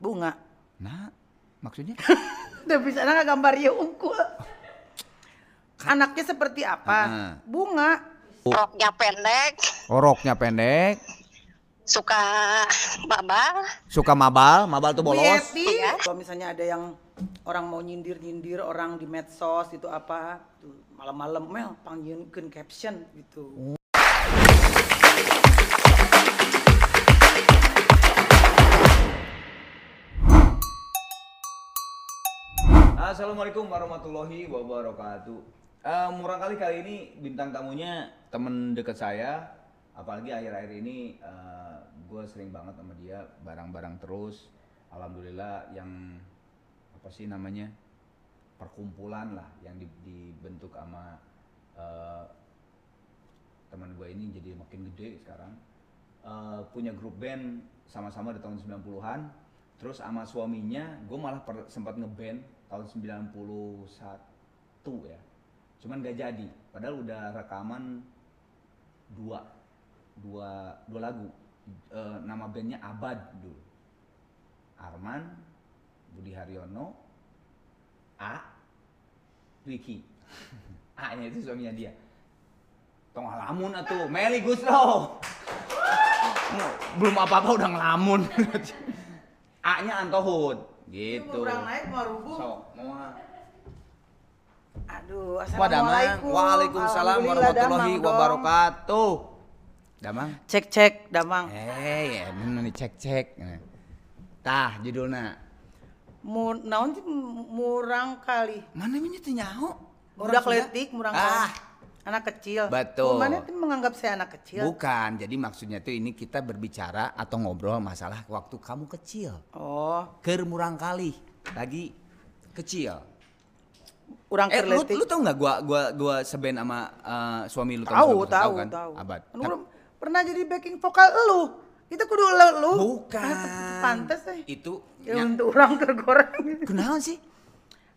Bunga. Nah, maksudnya? Udah bisa nggak gambar ya unggul. Anaknya seperti apa? Ah. Bunga. roknya pendek, Oroknya pendek, suka mabal, suka mabal, mabal tuh bolos. Yeti. Iya. Kalau misalnya ada yang orang mau nyindir-nyindir orang di medsos itu apa? Tuh, malam-malam Mel panggilkan caption gitu. Assalamualaikum warahmatullahi wabarakatuh. Eh, murah kali kali ini bintang tamunya temen deket saya. Apalagi akhir-akhir ini gue sering banget sama dia barang-barang terus. Alhamdulillah yang apa sih namanya perkumpulan lah yang di- dibentuk sama eh, teman gue ini jadi makin gede sekarang. Eh, punya grup band sama-sama di tahun 90-an. Terus sama suaminya gue malah sempat ngeband tahun 91 ya. Cuman gak jadi. Padahal udah rekaman dua dua dua lagu. Eh, nama bandnya Abad dulu. Arman, Budi Haryono, A, Ricky. A-nya itu suaminya dia. Tong ngelamun atuh, Meli Guslo. Belum apa-apa udah ngelamun. A-nya Antohud, gitu. Orang naik mau rubuh. Sok, mau Aduh, Wah, Damang. assalamualaikum. Waalaikumsalam warahmatullahi wabarakatuh. Damang. Cek cek Damang. Eh, ya nih cek-cek. Nah. Tah judulnya. Mu, naon murang kali. Mana namanya tuh nyaho? Budak letik, murang Ah, kali. Anak kecil. Betul. Mana tuh menganggap saya anak kecil? bukan. Jadi maksudnya tuh ini kita berbicara atau ngobrol masalah waktu kamu kecil. Oh, Ker murang kali. Lagi kecil. urang Eh, lu, kerletik. lu tau nggak gua gua gua seben sama eh, suami lu tahu, 91, tahu, kan? tahu. Abad. Kan gua pernah jadi backing vokal lu. Itu kudu lu. lu. Bukan. Pantes eh. Itu Ya untuk orang tergoreng. Kenapa sih?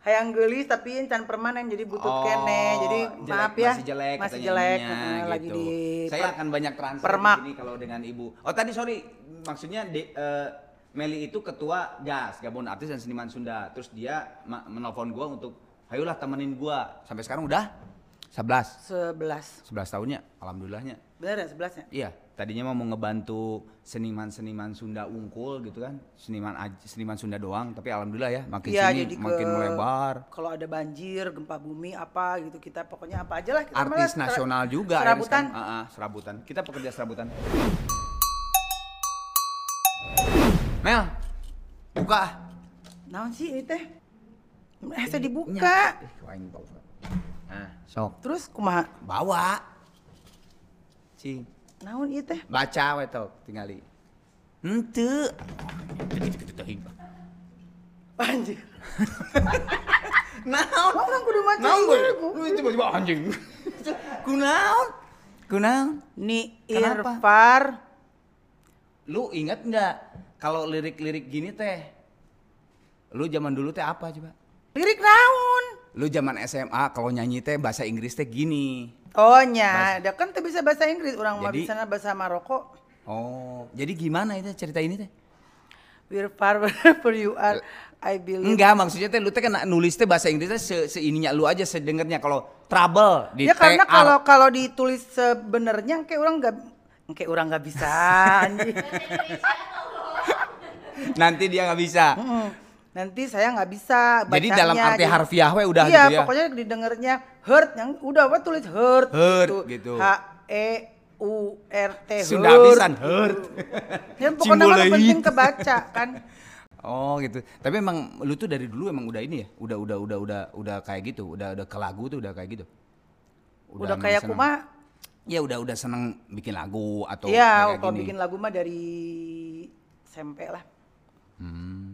Hayang gelis tapi encan permanen jadi butut Oh, kene. Jadi jelek, maaf ya. masih jelek Masih jelek. ininya, Heeh, Lagi gitu. di saya akan banyak transfer permak. di sini kalau dengan ibu oh tadi sorry maksudnya de- eh, Meli itu ketua GAS Gabungan Artis dan Seniman Sunda terus dia menelpon gua untuk ayolah temenin gua sampai sekarang udah 11 11. 11 tahunnya alhamdulillahnya Bener ya 11 ya? iya tadinya mau ngebantu seniman-seniman Sunda unggul gitu kan. Seniman seniman Sunda doang tapi alhamdulillah ya makin Iya, sini jadi ke- makin melebar. Kalau ada banjir, gempa bumi apa gitu kita pokoknya apa aja lah kita artis ser- nasional juga ya Serabutan. Ah, ah, serabutan. Kita pekerja serabutan. Mel buka. Naon sih ini teh? Eh, saya dibuka. Nah sok. Terus kumaha? bawa. Cing Naon ieu teh? baca we tok tingali henteu Banjir. naon Orang kudu maca naon ieu. gue lu tiba-tiba anjing kunaon kunaon Ni? Irfar. lu ingat nggak kalau lirik-lirik gini teh lu zaman dulu teh apa coba Lirik naon? Lu zaman SMA kalau nyanyi teh bahasa Inggris teh gini. Oh nya, ada kan tuh bisa bahasa Inggris, orang mah bisa bahasa Maroko. oh jadi gimana itu cerita ini teh? We're far wherever you are, I believe. enggak maksudnya teh lu teh kan nulis teh bahasa Inggrisnya se seininya lu aja sedengernya. Kalau trouble di Ya karena kalau kalau ditulis sebenarnya kayak orang nggak kayak orang nggak bisa nanti dia nggak bisa. Mm-mm. Nanti saya nggak bisa Jadi bacanya. dalam arti Jadi- harfiah we udah iya, gitu ya? pokoknya didengarnya hurt yang udah apa tulis hurt. Hurt, gitu. H E U R T hurt. pisan hurt Ya pokoknya mah penting kebaca kan. Oh gitu. Tapi emang lu tuh dari dulu emang udah ini ya? Udah udah udah udah udah kayak gitu. Udah udah ke lagu tuh udah kayak gitu. Udah, emang kayak kuma Ya udah udah seneng bikin lagu atau Iya, kayak kalau gini. bikin lagu mah dari SMP lah. Hmm.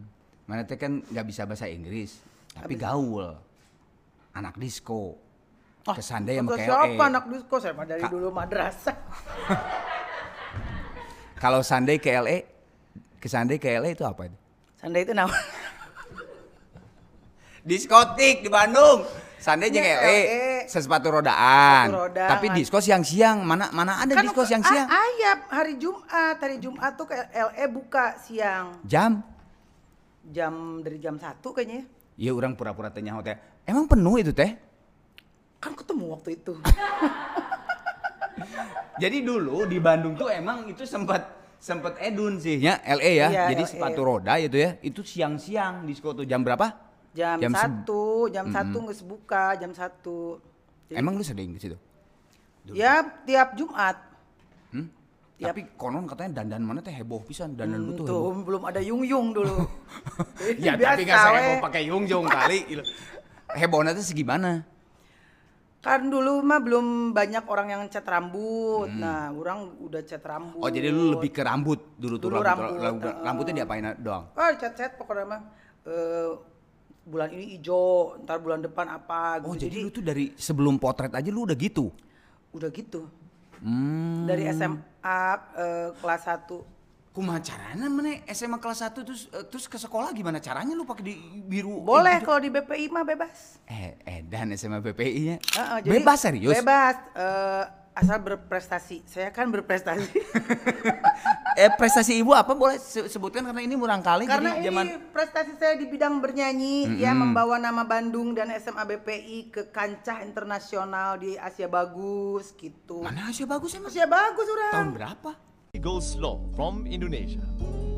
Mana teh kan nggak bisa bahasa Inggris, tapi gaul. Anak disco. Ah, Kesandai sama kata KLE. Siapa anak disco? Saya mah dari Ka- dulu madrasah. Kalau Sunday ke LA, ke Sunday ke LA itu apa itu? Sanda itu nama. Diskotik di Bandung. Sunday jeung Ya, LA, LA. sepatu rodaan. Sepatu rodaan. Tapi disko siang-siang, mana mana ada Kan disko siang-siang? Ayap hari Jumat, hari Jumat tuh ke LE buka siang. Jam jam dari jam satu kayaknya ya. Iya orang pura-pura tanya hotel. Emang penuh itu teh? Kan ketemu waktu itu. Jadi dulu di Bandung tuh emang itu sempat sempat edun sih ya LA ya. Iya, Jadi LA. sepatu roda itu ya. Itu siang-siang di tuh jam berapa? Jam, Jam satu, jam satu nggak buka, jam satu. Jadi- Emang lu sering ke situ? Ya tiap Jumat. Hmm? Tiap- Tapi konon katanya dandan mana teh heboh pisan, dandan lu Hmm, tuh tuh heboh. belum ada yung yung dulu. ya Biasa, tapi saya we. heboh pakai yung jong kali. gitu. Hebohnya tuh segimana? Kan dulu mah belum banyak orang yang cat rambut. Nah, orang udah cat rambut. Hmm. Oh jadi lu lebih ke rambut dulu tuh rambut, rambut, rambut- rambutnya diapain doang? Oh, cat-cat pokoknya mah. Eh, bulan ini hijau, ntar bulan depan apa Oh gitu. jadi, lu tuh dari sebelum potret aja lu udah gitu? udah gitu. Hmm. Dari SMA eh, kelas 1 Kumaha caranya mana SMA kelas 1 terus eh, terus ke sekolah gimana caranya lu pakai di biru Boleh eh, kalau di BPI mah bebas. Eh, eh dan SMA PPI-nya. Heeh, jadi Bebas serius? Bebas. eh, asal berprestasi. Saya kan berprestasi. eh prestasi ibu apa boleh se- sebutkan karena ini murang kali Karena jadi ini zaman prestasi saya di bidang bernyanyi, ya membawa nama Bandung dan SMA BPI ke kancah internasional di Asia Bagus gitu. mana Asia bagus emang? Asia Bagus Tahun orang. berapa? Goes Slow from Indonesia.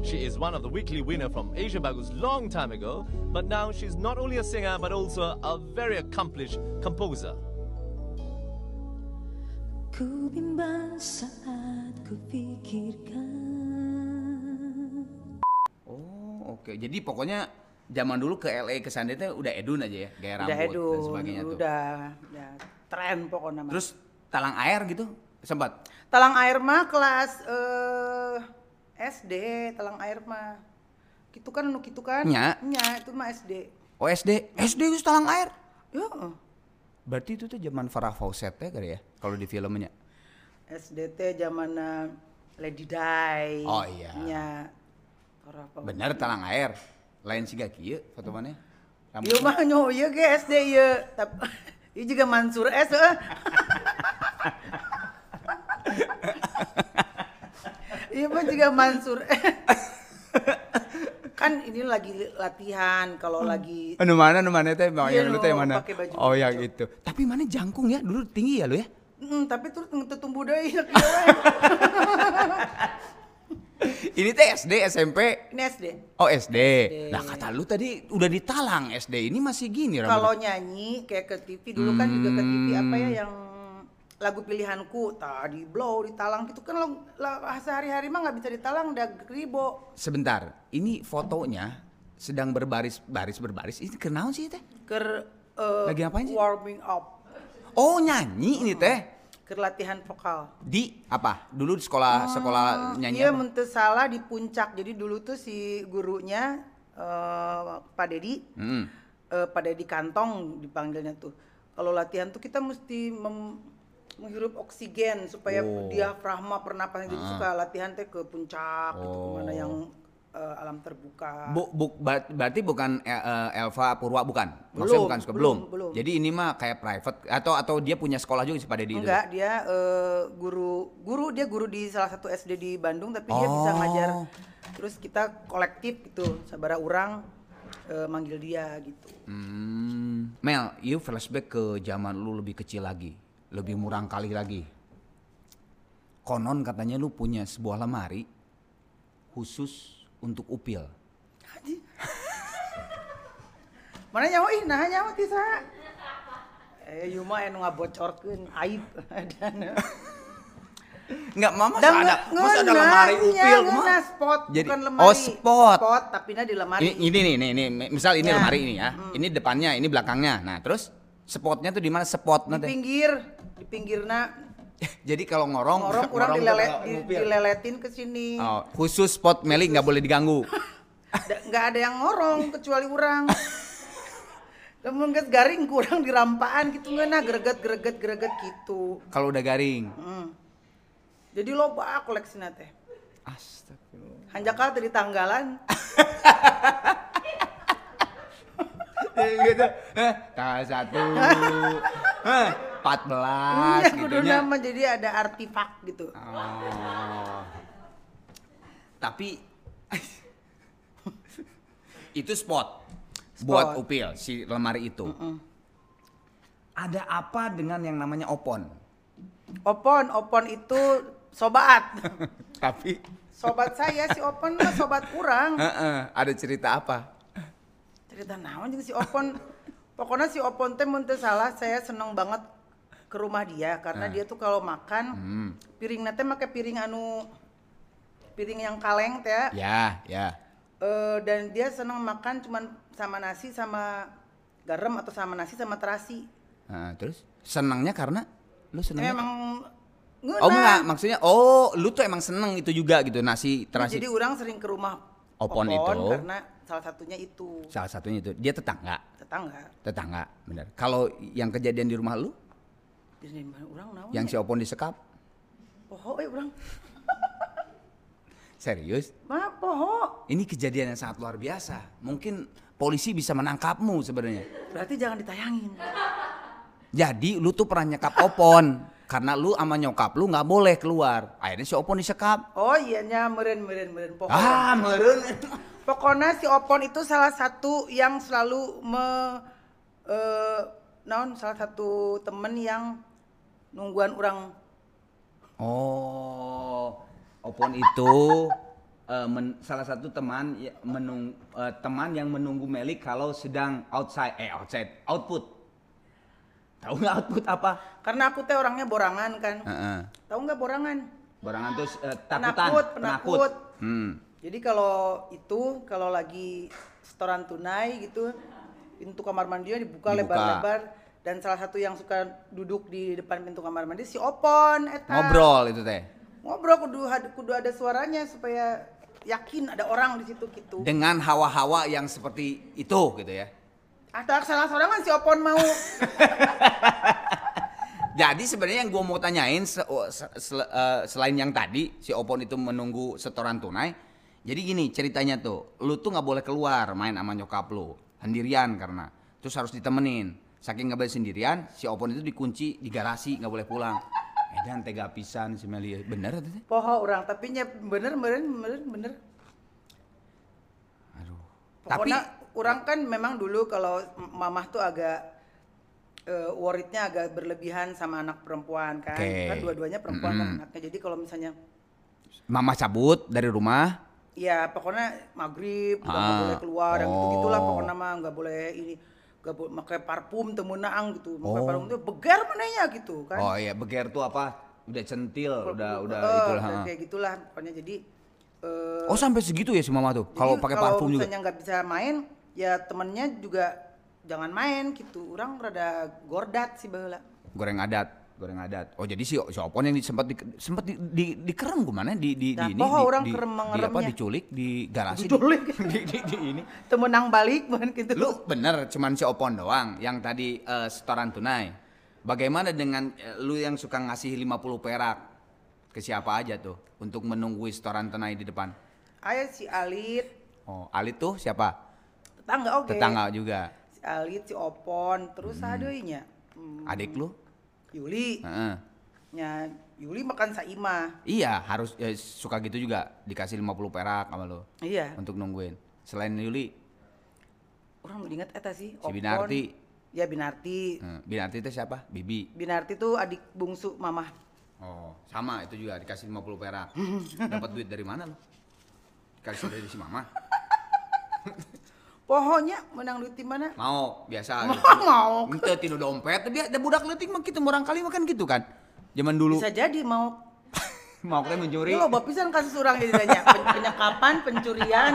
She is one of the weekly winner from Asia Bagus long time ago, but now she's not only a singer but also a very accomplished composer. Ku bimbang saat ku pikirkan Oh, oke. Jadi pokoknya zaman dulu ke LA ke sana itu udah edun aja ya, gaya Udah rambut edun, dan sebagainya tuh. udah, ya, tren pokoknya. Terus talang air gitu sempat. Talang air mah kelas eh, SD, talang air mah. Gitu kan, nu gitu kan? Nya. Nya, itu mah SD. Oh SD, SD itu talang air. Ya, Berarti itu tuh zaman Farah Fawcett ya kali ya kalau di filmnya. SD teh zaman Lady Di. Oh, iya. Nya. Apa? Bener talang air. Lain sih gak kieu foto mana? Ieu mah nyo ieu ge SD ieu. Tapi ieu juga Mansur S eh. Ieu mah juga Mansur S. kan ini lagi latihan kalau lagi Anu mana anu mana teh Iya yang teh mana? baju Oh yang itu. Tapi mana jangkung ya dulu tinggi ya lu ya? Hmm, tapi terus tumbuh ieu Ini teh SD, SMP. Ini SD. Oh SD. Nah kata lu tadi udah ditalang SD ini masih gini Kalau nyanyi kayak ke TV dulu kan juga ke TV apa Hmm. ya yang lagu pilihanku tadi blow ditalang gitu kan lo sehari-hari mah nggak bisa ditalang udah ribo Sebentar, ini fotonya sedang berbaris baris berbaris. Ini kenal sih teh? ker eh, Lagi ngapain sih? warming up Oh nyanyi ini teh ke latihan vokal di apa? Dulu di sekolah sekolah nyanyi iya apa? mente salah di puncak jadi dulu tuh si gurunya eh, Pak Dedi Hmm. eh, Pak Dedi Kantong dipanggilnya tuh kalau latihan tuh kita mesti mem- menghirup oksigen supaya Oh. diafragma pernapasan jadi suka latihan teh ke puncak gitu Oh. ke mana yang eh, alam terbuka Bu, bu- ber- berarti bukan eh, Elva Purwa bukan? Maksudnya Belum, bukan sekolah belum, belum. belum. Jadi ini mah kayak private atau atau dia punya sekolah juga sih pada di itu? enggak dia eh, guru guru dia guru di salah satu SD di Bandung tapi dia bisa Oh. ngajar terus kita kolektif gitu sabara orang eh, manggil dia gitu Hmm. Mel, you flashback ke zaman lu lebih kecil lagi, lebih murang kali lagi. Konon katanya lu punya sebuah lemari khusus untuk upil. mana nyawa ih nah nyawa tisa eh ieu mah anu ngabocorkeun aib dan Enggak, mama Dan ada, masa ada lemari upil kumaha? spot Jadi- bukan lemari. oh, spot. Spot tapi di lemari. Ini, ini nih, nih, nih, misal ini Ya. lemari ini ya. Ini depannya, ini belakangnya. Nah, terus spotnya tuh di mana? Spot di nanti. pinggir, di pinggirna Jadi kalau ngorong, orang kurang tuh kalau di- ngupil. dileletin ke sini. Oh, khusus spot Meli nggak boleh diganggu. Da- nggak ada yang ngorong kecuali orang. Lamun geus garing kurang dirampaan gitu ngeunah greget greget greget gitu. Kalau udah garing. Hmm. Jadi loba koleksina teh. Astagfirullah. Hanjakal tadi tanggalan. gitu. Eh, tanggal satu, eh, empat belas, Iya, gitu kudu nama jadi ada artefak gitu. Oh. Tapi Itu spot. Spot. Buat Upil si lemari itu. Ada apa dengan yang namanya opon? Opon, Opon itu sobat. Tapi sobat saya si Opon mah sobat kurang. Heeh, ada cerita apa? Cerita naon juga si Opon. Pokoknya si Opon teh mun teu salah saya seneng banget ke rumah dia karena Nah. dia tuh kalau makan Hmm. piring teh make piring anu piring yang kaleng teh. Ya, ya. Eh, dan dia seneng makan cuman sama nasi sama garam atau sama nasi sama terasi. Nah, terus senangnya karena lu senangnya Memang ngeunah. Oh enggak, maksudnya oh lu tuh emang seneng itu juga gitu nasi terasi. Jadi orang sering ke rumah Opon itu. karena salah satunya itu Salah satunya itu dia tetangga, tetangga. tetangga, benar. Kalau yang kejadian di rumah lu, Jadi mana orang naon? yang si ya? Opon disekap, poho eh orang. serius? Mah poho. Ini kejadian yang sangat luar biasa. Mungkin polisi bisa menangkapmu sebenarnya. Berarti jangan ditayangin. Jadi lu tuh pernah nyekap Opon karena lu sama nyokap lu nggak boleh keluar. Akhirnya si Opon disekap. Oh iya nya meren meren meren poho. Ah, meren. Pokoknya si Opon itu salah satu yang selalu me eh naon salah satu temen yang nungguan orang Oh, Opon itu eh, men- salah satu teman ya- menung, eh, teman yang menunggu Melik kalau sedang outside, eh outside, output. Tahu nggak output apa? karena aku teh orangnya borangan kan. Heeh. Tahu nggak borangan? Barangan tuh eh, takutan, Penakut, penakut. Hmm. Jadi kalau itu kalau lagi setoran tunai gitu pintu kamar mandinya dibuka Dibuka. lebar-lebar dan salah satu yang suka duduk di depan pintu kamar mandi si Opon eta. Ngobrol itu teh. Ngobrol kudu kudu ada suaranya supaya yakin ada orang di situ gitu. Dengan hawa-hawa yang seperti itu gitu ya. Atau salah seorang kan si Opon mau Jadi sebenarnya yang gua mau tanyain se- oh, se- sel- eh, selain yang tadi si Opon itu menunggu setoran tunai. Jadi gini ceritanya tuh, lu tuh nggak boleh keluar main sama nyokap lu sendirian karena terus harus ditemenin. Saking nggak boleh sendirian, si Opon itu dikunci di garasi nggak boleh pulang. Edan tega pisan si Meli, bener tuh poho orang tapi nya bener bener bener bener. Aduh. Tapi Pokoknya orang kan memang dulu kalau mamah tuh agak eh, worriednya agak berlebihan sama anak perempuan kan. Oke. Kan dua-duanya perempuan kan Mm-mm. anaknya. Jadi kalau misalnya mama cabut dari rumah, ya pokoknya maghrib nggak Ah, boleh keluar yang gitu gitulah oh. pokoknya mah nggak boleh ini nggak boleh pakai parfum temenang gitu pakai Oh. parfum tuh begar mananya gitu kan oh iya beger tuh apa? Udah centil, udah udah Eh, itulah. udah kayak gitulah pokoknya jadi eh, Oh sampai segitu ya si mama tuh? Kalau pakai parfum juga? misalnya nggak bisa main ya temennya juga jangan main gitu. Orang rada gordat sih baheula. Goreng adat goreng adat. Oh jadi si si opon yang di, sempat di, sempat di, di, dikerem gimana di di, Nah, di ini di, orang di, kerem di apa diculik di garasi Diculik. di, di, di, di ini temenang balik bukan gitu. Lu bener cuman si opon doang yang tadi eh, setoran tunai. Bagaimana dengan eh, lu yang suka ngasih 50 perak ke siapa aja tuh untuk menunggu setoran tunai di depan? Ayah si Alit. Oh Alit tuh siapa tetangga oke. Tetangga juga. Si Alit si Opon terus ada nya hmm, adik lu? Yuli. Heeh. nya Yuli makan saima. Iya harus eh, suka gitu juga. Dikasih 50 perak sama lu. Iya. Untuk nungguin. Selain Yuli? Orang ingat eta sih Si Binarti. ya Binarti. Hmm, Binarti itu siapa? Bibi. Binarti tuh adik bungsu mamah. Oh, sama itu juga. Dikasih 50 perak. Dapat duit dari mana lo? Dikasih dari si mama. pohonnya menang duit di mana Mau, biasa. Mau. Ente tinu dompet, tapi ada budak leutik mah gitu orang kali makan gitu kan. Zaman dulu bisa jadi mau mau kita mencuri. Lo bapisan kasus orang jadi tanya Pen- penyekapan pencurian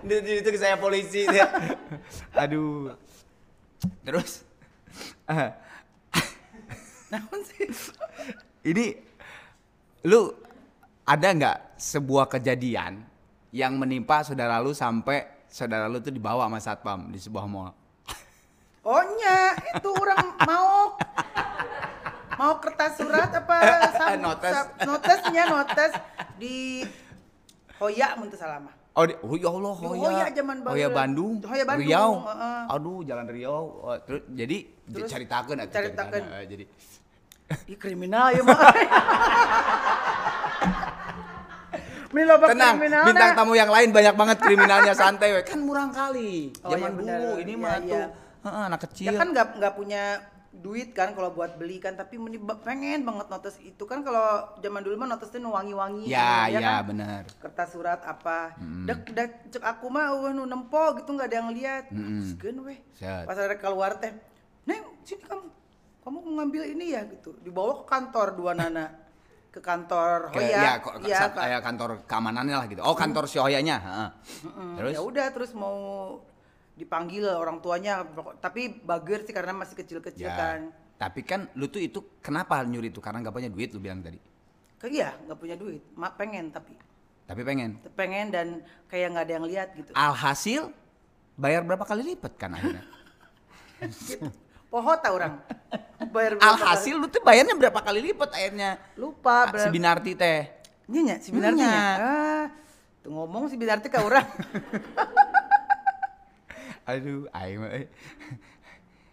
itu, itu saya polisi dia. Aduh. Terus namun sih ini lu ada nggak sebuah kejadian yang menimpa saudara lu sampai saudara lu tuh dibawa sama satpam di sebuah mall? ohnya itu orang mau mau kertas surat apa sam, Notes. sam- notesnya notes di Hoya mun teu salah mah Oh, di, oh ya Allah, Di Hoya. Hoya zaman baheula. Hoya Bandung. Hoya Bandung, Riau. heeh. Aduh, jalan Riau. Oh, terus jadi Terus diceritakeun. ceritanya. Eh, Jadi di kriminal ya mah Tenang, bintang tamu yang lain banyak banget kriminalnya santai we. Kan murang kali. Oh, Zaman benar. dulu ini Iya, mah iya. tuh heeh, anak kecil. Ya kan nggak nggak punya duit kan kalau buat beli kan tapi pengen banget notes itu kan kalau zaman dulu mah itu wangi-wangi Ya, kan, ya kan? benar. kertas surat apa dek dek cek aku mah uh, nu nempo gitu nggak ada yang lihat Mm-mm. segan weh pas ada keluar teh neng sini kamu kamu mau ngambil ini ya gitu dibawa ke kantor dua nana ke kantor Ke, Hoya ya, Iya, sat- Pak. kayak kantor keamanannya lah gitu. Oh, kantor si Hoyanya, heeh. Mm, Terus? ya udah terus mau dipanggil orang tuanya tapi bager sih karena masih kecil-kecil Ya. kan Tapi kan lu tuh itu kenapa nyuri itu? Karena nggak punya duit lu bilang tadi. Iya nggak punya duit mak pengen tapi Tapi pengen. pengen dan kayak nggak ada yang lihat gitu Alhasil bayar berapa kali lipat kan akhirnya? poho tau orang bayar berapa Alhasil lu tuh bayarnya berapa kali lipat akhirnya? lupa Si Binarti teh. Nya sebenarnya Nya. ah tuh ngomong si Binarti ke orang Aduh, mah, eh.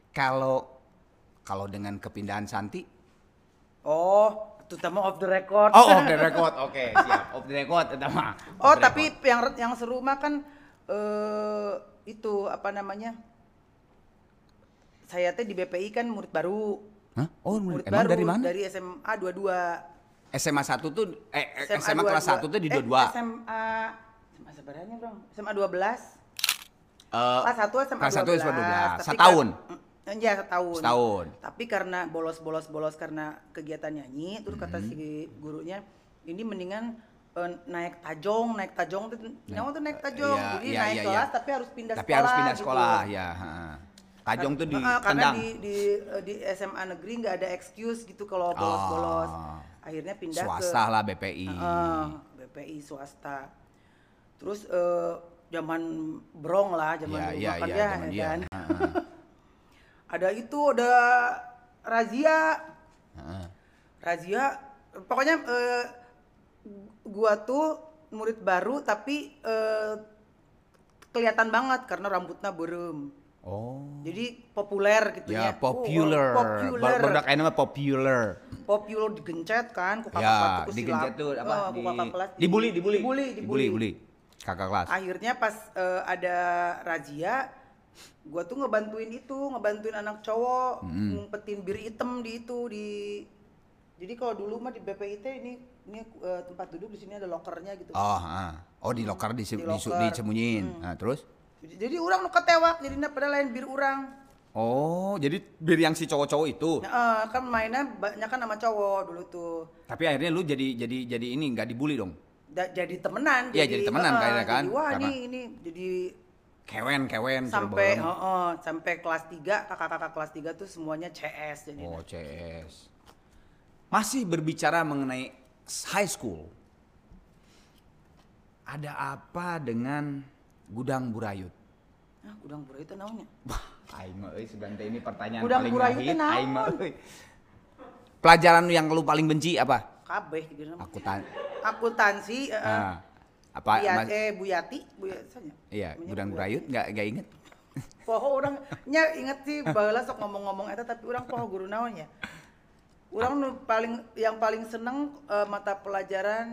Kalau kalau dengan kepindahan Santi, oh terutama off the record oh off the record, oke siap, off the record eta mah. oh tapi record. yang yang seru mah kan eh itu apa namanya saya teh di BPI kan murid baru Hah? Oh, murid emang baru dari mana? dari SMA 22 SMA 1 tuh eh eh, SMA, kelas 1 tuh di 22. Eh, SMA SMA sebenarnya bro SMA 12 Eh, kelas 1 SMA kelas 1 SMA 12. Tapi Setahun? Iya setahun. Setahun. Tapi karena bolos-bolos-bolos karena kegiatan nyanyi, terus kata Hmm. si gurunya, ini mendingan eh, naik tajong, naik tajong tuh, nyawa tuh naik tajong, Iya, jadi iya, naik iya, kelas iya. tapi harus pindah tapi sekolah. harus pindah gitu. sekolah ya, heeh. Tajong tuh di Heeh, karena tendang. di, di eh, di SMA negeri nggak ada excuse gitu kalau bolos-bolos. Oh. Akhirnya pindah Swasta ke lah BPI. Heeh, BPI swasta. Terus eh, zaman brong lah, zaman dulu iya, makan iya, ya, ya kan. Heeh. ada itu ada razia Heeh. razia pokoknya eh, gua tuh murid baru tapi eh, kelihatan banget karena rambutnya berem Oh. jadi populer gitu Ya, ya popular. Oh, populer Baru nama popular. populer digencet kan ku kakak Ya, kelas digencet tuh apa? Oh, di, kakak kelas di- dibully, dibully. dibully dibully, dibully. Kakak kelas. akhirnya pas eh, ada razia gua tuh ngebantuin itu ngebantuin anak cowok Mm-mm. ngumpetin bir hitam di itu di jadi kalau dulu mah di BPIT ini ini eh, tempat duduk di sini ada lokernya gitu Oh, heeh. Oh, di loker di, Di di, loker. disembunyiin. Hmm. Nah, terus? jadi, jadi orang nu ketewak jadi pada lain bir orang Oh, jadi bir yang si cowok-cowok itu. nah, eh, kan mainnya banyak kan sama cowok dulu tuh Tapi akhirnya lu jadi jadi jadi ini nggak dibully dong. Da- jadi temenan Iya, jadi temenan eh, kayaknya kan, jadi, wah karena- ini ini jadi Kewen, kewen. sampai bareng. heeh, sampai kelas 3 kakak-kakak kelas 3 tuh semuanya CS jadi Oh, CS. Masih berbicara mengenai high school. Ada apa dengan gudang burayut? Nah, gudang pura itu naonnya? Wah, aing mah euy sebenarnya ini pertanyaan Gudang paling burayut naon? aing mah. Pelajaran yang lu paling benci apa? Kabeh gitu nama. Akuntan. Akuntansi, heeh. Ah, apa? Buyat- Mas- eh Buyati, Buyatanya. iya, Namanya gudang Buyati. burayut nggak nggak inget? Poho orang nya inget sih baheula sok ngomong-ngomong eta tapi orang poho guru naonnya. Orang nu paling yang paling seneng eh, mata pelajaran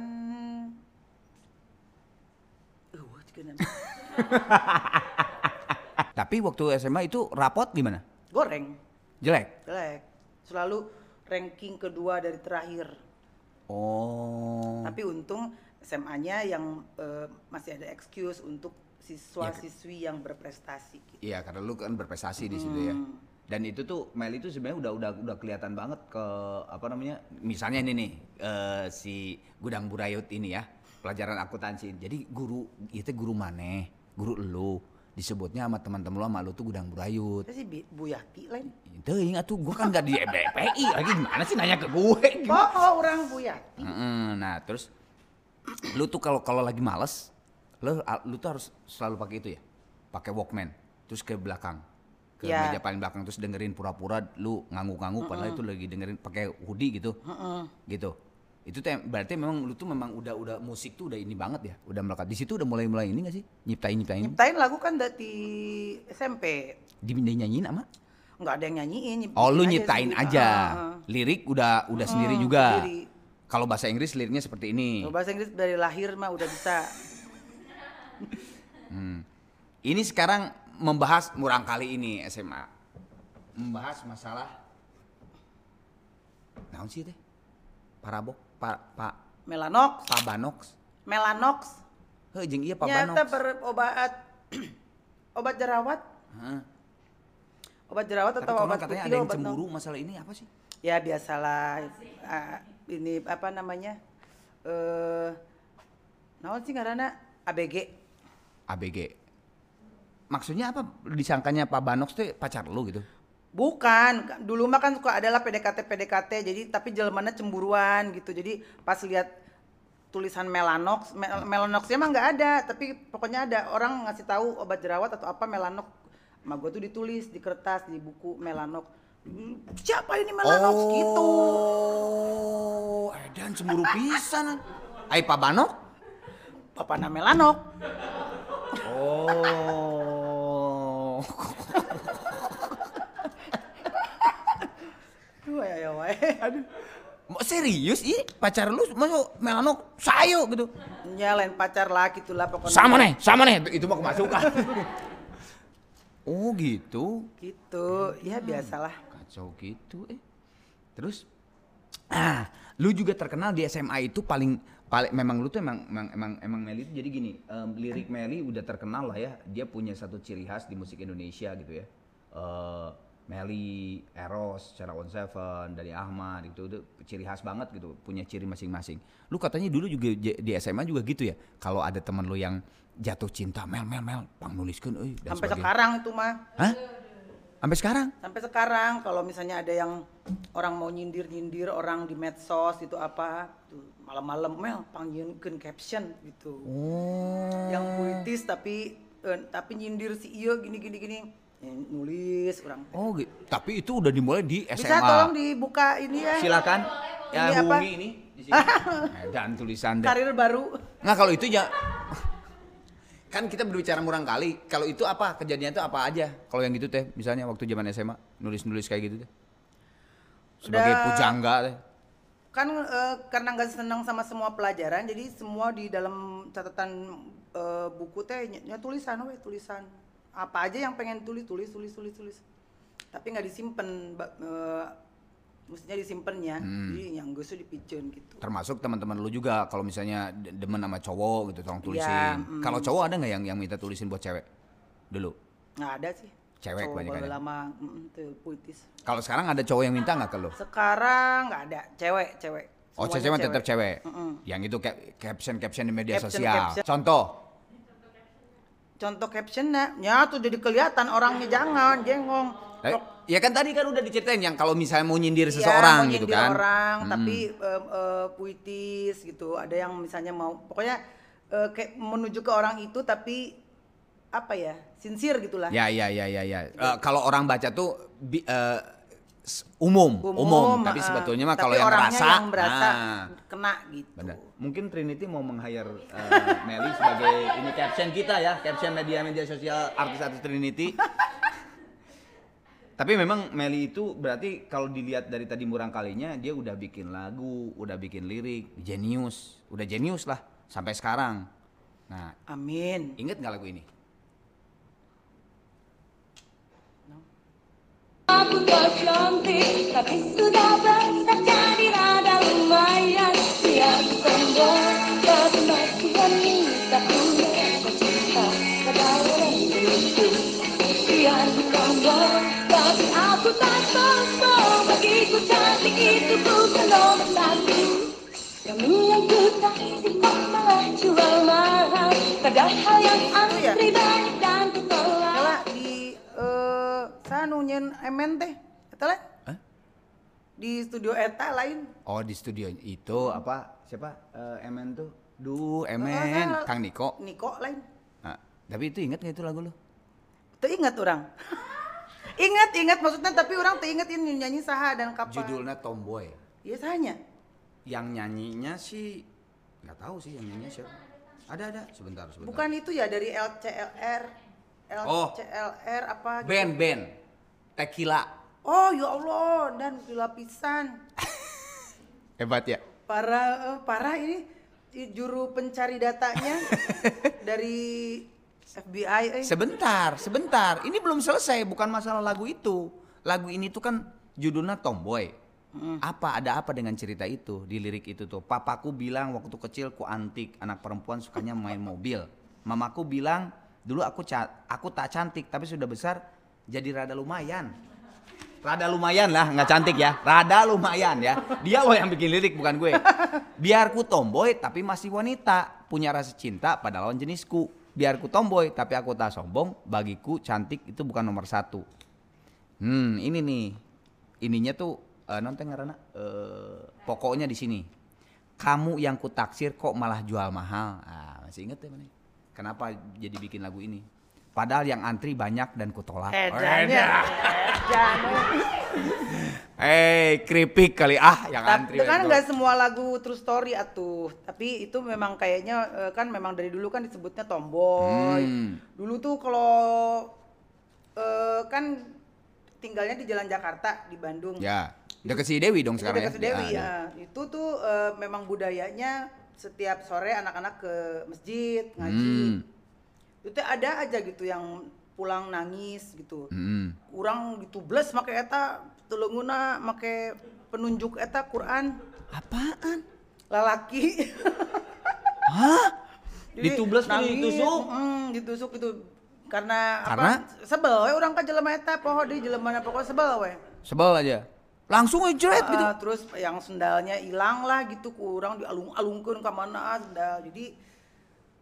Uh. Tapi waktu SMA itu rapot gimana? goreng, Jelek. jelek. Selalu ranking kedua dari terakhir. Oh. Tapi untung SMA-nya yang eh, masih ada excuse untuk siswa-siswi yang berprestasi. Gitu. Iya, karena lu kan berprestasi di situ ya. Hmm. Dan itu tuh Mel itu sebenarnya udah udah udah kelihatan banget ke apa namanya? Misalnya ini nih eh, si Gudang Burayut ini ya, pelajaran akuntansi. Jadi guru itu guru maneh, guru lu disebutnya sama teman-teman lu sama lu tuh Gudang Burayut. Itu sih Bi- Buyati lain. Itu ingat tuh gua kan gak di BPI lagi gimana sih nanya ke gue gimana? Oh, orang Buyati. Heeh, nah terus lu tuh kalau kalau lagi males, lu lu tuh harus selalu pakai itu ya, pakai Walkman, terus ke belakang, ke Ya. meja paling belakang terus dengerin pura-pura lu ngangguk-ngangguk padahal itu lagi dengerin pakai hoodie gitu, gitu. Itu teh berarti memang lu tuh memang udah udah musik tuh udah ini banget ya, udah melekat. Di situ udah mulai-mulai ini gak sih? Nyiptain nyiptain. Nyiptain lagu kan dari SMP. Dipindahin nyanyiin ama? Nggak ada yang nyanyiin. nyip- Oh lu bikin nyiptain sendiri. aja. Ah, ah. Lirik udah udah sendiri Hmm, juga. sendiri. Kalau bahasa Inggris liriknya seperti ini. Kalau bahasa Inggris dari lahir mah udah bisa. Ini sekarang membahas murang kali ini SMA. Membahas masalah Naon sih teh? Parabok, pa, pa, Melanox, pabanox. melanox. Heuh jeung ieu Nyata pabanox. berobat obat jerawat, Heeh. obat jerawat Tapi atau obat katanya putih, ada yang cemburu masalah ini apa sih? Ya biasalah ah, ini apa namanya? Eh naon sih ngaranna ABG. ABG. Maksudnya apa? Disangkanya Pak Banox teh pacar lu gitu? Bukan, dulu mah kan suka adalah PDKT PDKT, jadi tapi jelmana cemburuan gitu. Jadi pas lihat tulisan melanox, mel- melanoxnya mah nggak ada, tapi pokoknya ada orang ngasih tahu obat jerawat atau apa melanox. Sama gue tuh ditulis di kertas di buku melanox. Hmm, Siapa ini melanox gitu? Oh, edan cemburu pisan. Ai Pak Banok? Papana melanox. Oh. Ya ya wae. Aduh. Mau serius ih pacar lu masuk melanok sayo gitu. Ya lain pacar lah gitulah pokoknya. Sama nih, sama nih. Itu mah kemasukan. oh gitu. Gitu, ya biasalah. Kacau gitu eh. Terus ah, lu juga terkenal di SMA itu paling paling memang lu tuh emang emang emang, emang Meli itu jadi gini, em, lirik Meli udah terkenal lah ya. Dia punya satu ciri khas di musik Indonesia gitu ya. Eh Meli, Eros, secara on Seven, dari Ahmad itu, itu ciri khas banget gitu, punya ciri masing-masing. Lu katanya dulu juga di SMA juga gitu ya. Kalau ada teman lu yang jatuh cinta, Mel Mel Mel, pang nuliskeun euy dan Sampai sebagainya. sekarang itu mah. Hah? Sampai sekarang? sampai sekarang kalau misalnya ada yang orang mau nyindir-nyindir orang di medsos itu apa tuh malam-malam mel panggilkan caption gitu Oh. yang puitis tapi eh, tapi nyindir si iyo gini gini gini Ya, nulis orang Oh, gitu. tapi itu udah dimulai di SMA. bisa tolong dibuka ini ya Silakan. Ya Ini apa? ini di sini. Dan tulisan deh. karir baru Nggak kalau itu ya kan kita berbicara murang kali. Kalau itu apa kejadian itu apa aja? Kalau yang gitu teh, misalnya waktu zaman SMA nulis-nulis kayak gitu teh. Sebagai Udah- pujangga teh. kan eh, karena nggak senang sama semua pelajaran jadi semua di dalam catatan eh, buku teh ny- nya tulisan we tulisan apa aja yang pengen tulis tulis tulis tulis tulis tapi nggak disimpan ba- eh, mestinya disimpannya Hmm. jadi yang gue tuh dipiceun gitu Termasuk teman-teman lu juga kalau misalnya de- demen sama cowok gitu tolong tulisin. Ya, mm. Kalau cowok ada nggak yang yang minta tulisin buat cewek? Dulu. nggak ada sih Cewek Cowok kebanyakan ya? lama mm, tuh puitis Kalau sekarang ada cowok yang minta nggak ke lu? sekarang nggak ada cewek cewek Oh, Semuanya cewek tetap cewek. Mm-mm. Yang itu cap- caption-caption di media Caption, sosial. caption. Contoh. Contoh captionnya ya tuh jadi kelihatan orangnya jangan jengong Eh, Ya kan tadi kan udah diceritain yang kalau misalnya mau nyindir Iya, seseorang mau gitu nyindir kan. orang Mm-mm. tapi em, eh, puitis gitu ada yang misalnya mau pokoknya eh, kayak menuju ke orang itu tapi apa ya sincere gitulah Ya ya ya ya ya. Eh, kalau orang baca tuh bi- eh, s- umum, umum, tapi sebetulnya mah kalau yang merasa, yang berasa nah, kena gitu benar. Mungkin Trinity mau meng-hire eh, Meli sebagai ini caption kita ya, caption media-media sosial artis-artis Trinity. Tapi memang Meli itu berarti kalau dilihat dari tadi murang kalinya dia udah bikin lagu, udah bikin lirik, jenius, udah jenius lah sampai sekarang. Nah, amin inget nggak lagu ini? Aku tak cantik Tapi sudah besar aku tak sombong Bagiku cantik itu bukan nomor satu. Kamu yang ku kasih kok malah jual mahal. Padahal yang ya? antri banyak dan ku tolak Kala di eh sanu nyen teh. Eta di studio eta lain. Oh di studio itu apa? Siapa? Eh, Emen tuh? Duh Emen, salah. Kang Niko. Niko lain. Nah, tapi itu inget gak itu lagu lu? Teu ingat orang ingat ingat maksudnya tapi orang teu inget ini nyanyi saha dan kapan Judulnya Tomboy. Iya sahanya Yang nyanyinya sih nggak tahu sih yang nyanyinya siapa. Ada ada sebentar sebentar. bukan itu ya dari LCLR Oh. LCLR apa gitu. band band Tequila. oh ya Allah dan gila pisan Hebat ya. parah eh, parah ini juru pencari datanya dari FBI eh. Sebentar, sebentar. Ini belum selesai, bukan masalah lagu itu. Lagu ini tuh kan judulnya Tomboy. Apa ada apa dengan cerita itu di lirik itu tuh? Papaku bilang waktu kecil ku antik, anak perempuan sukanya main mobil. Mamaku bilang dulu aku ca- aku tak cantik tapi sudah besar jadi rada lumayan. Rada lumayan lah, nggak cantik ya. Rada lumayan ya. Dia loh yang bikin lirik bukan gue. Biar ku tomboy tapi masih wanita, punya rasa cinta pada lawan jenisku. Biar ku tomboy tapi aku tak sombong, bagiku cantik itu bukan nomor satu. Hmm, ini nih. Ininya tuh nonton karena eh pokoknya di sini. Kamu yang ku taksir kok malah jual mahal. Ah, masih inget ya mana? Kenapa jadi bikin lagu ini? Padahal yang antri banyak dan ku tolak. Edan. Eh, keripik kali ah yang antri. Tapi kan nggak semua lagu true story atuh. Tapi itu memang kayaknya eh, kan memang dari dulu kan disebutnya tomboy. Hmm. Dulu tuh kalau eh, kan tinggalnya di Jalan Jakarta di Bandung. Ya, deket si Dewi dong sekarang dekat ya. Dewi Ya, ya. Itu tuh eh, memang budayanya setiap sore anak-anak ke masjid ngaji. Hmm. Itu ada aja gitu yang pulang nangis gitu. Hmm. Kurang ditubles make eta telunguna make penunjuk eta Quran Apaan? lalaki. Hah? Ditubles nangis, ditusuk? mm, ditusuk itu karena, Karena? apa? Sebel we orang ka jelema eta poho di jelema pokoknya sebel we. Sebel aja. Langsung aja jeret gitu. Ah, terus yang sendalnya hilang lah gitu kurang dialung-alungkeun ka mana sendal. Jadi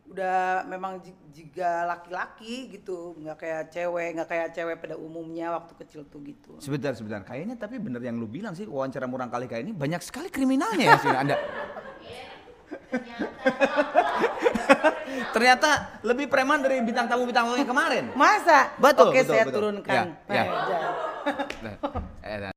udah memang ji- jika laki-laki gitu, nggak kayak cewek, nggak kayak cewek pada umumnya waktu kecil tuh gitu. Sebentar, sebentar. Kayaknya tapi bener yang lu bilang sih wawancara murang kali kayak ini banyak sekali kriminalnya ya sih Anda. Ternyata lebih preman dari bintang tamu bintang tamu yang kemarin. Masa? Betul, Oke, betul, saya betul. turunkan. Ya, ya. Nah, Nah, eh.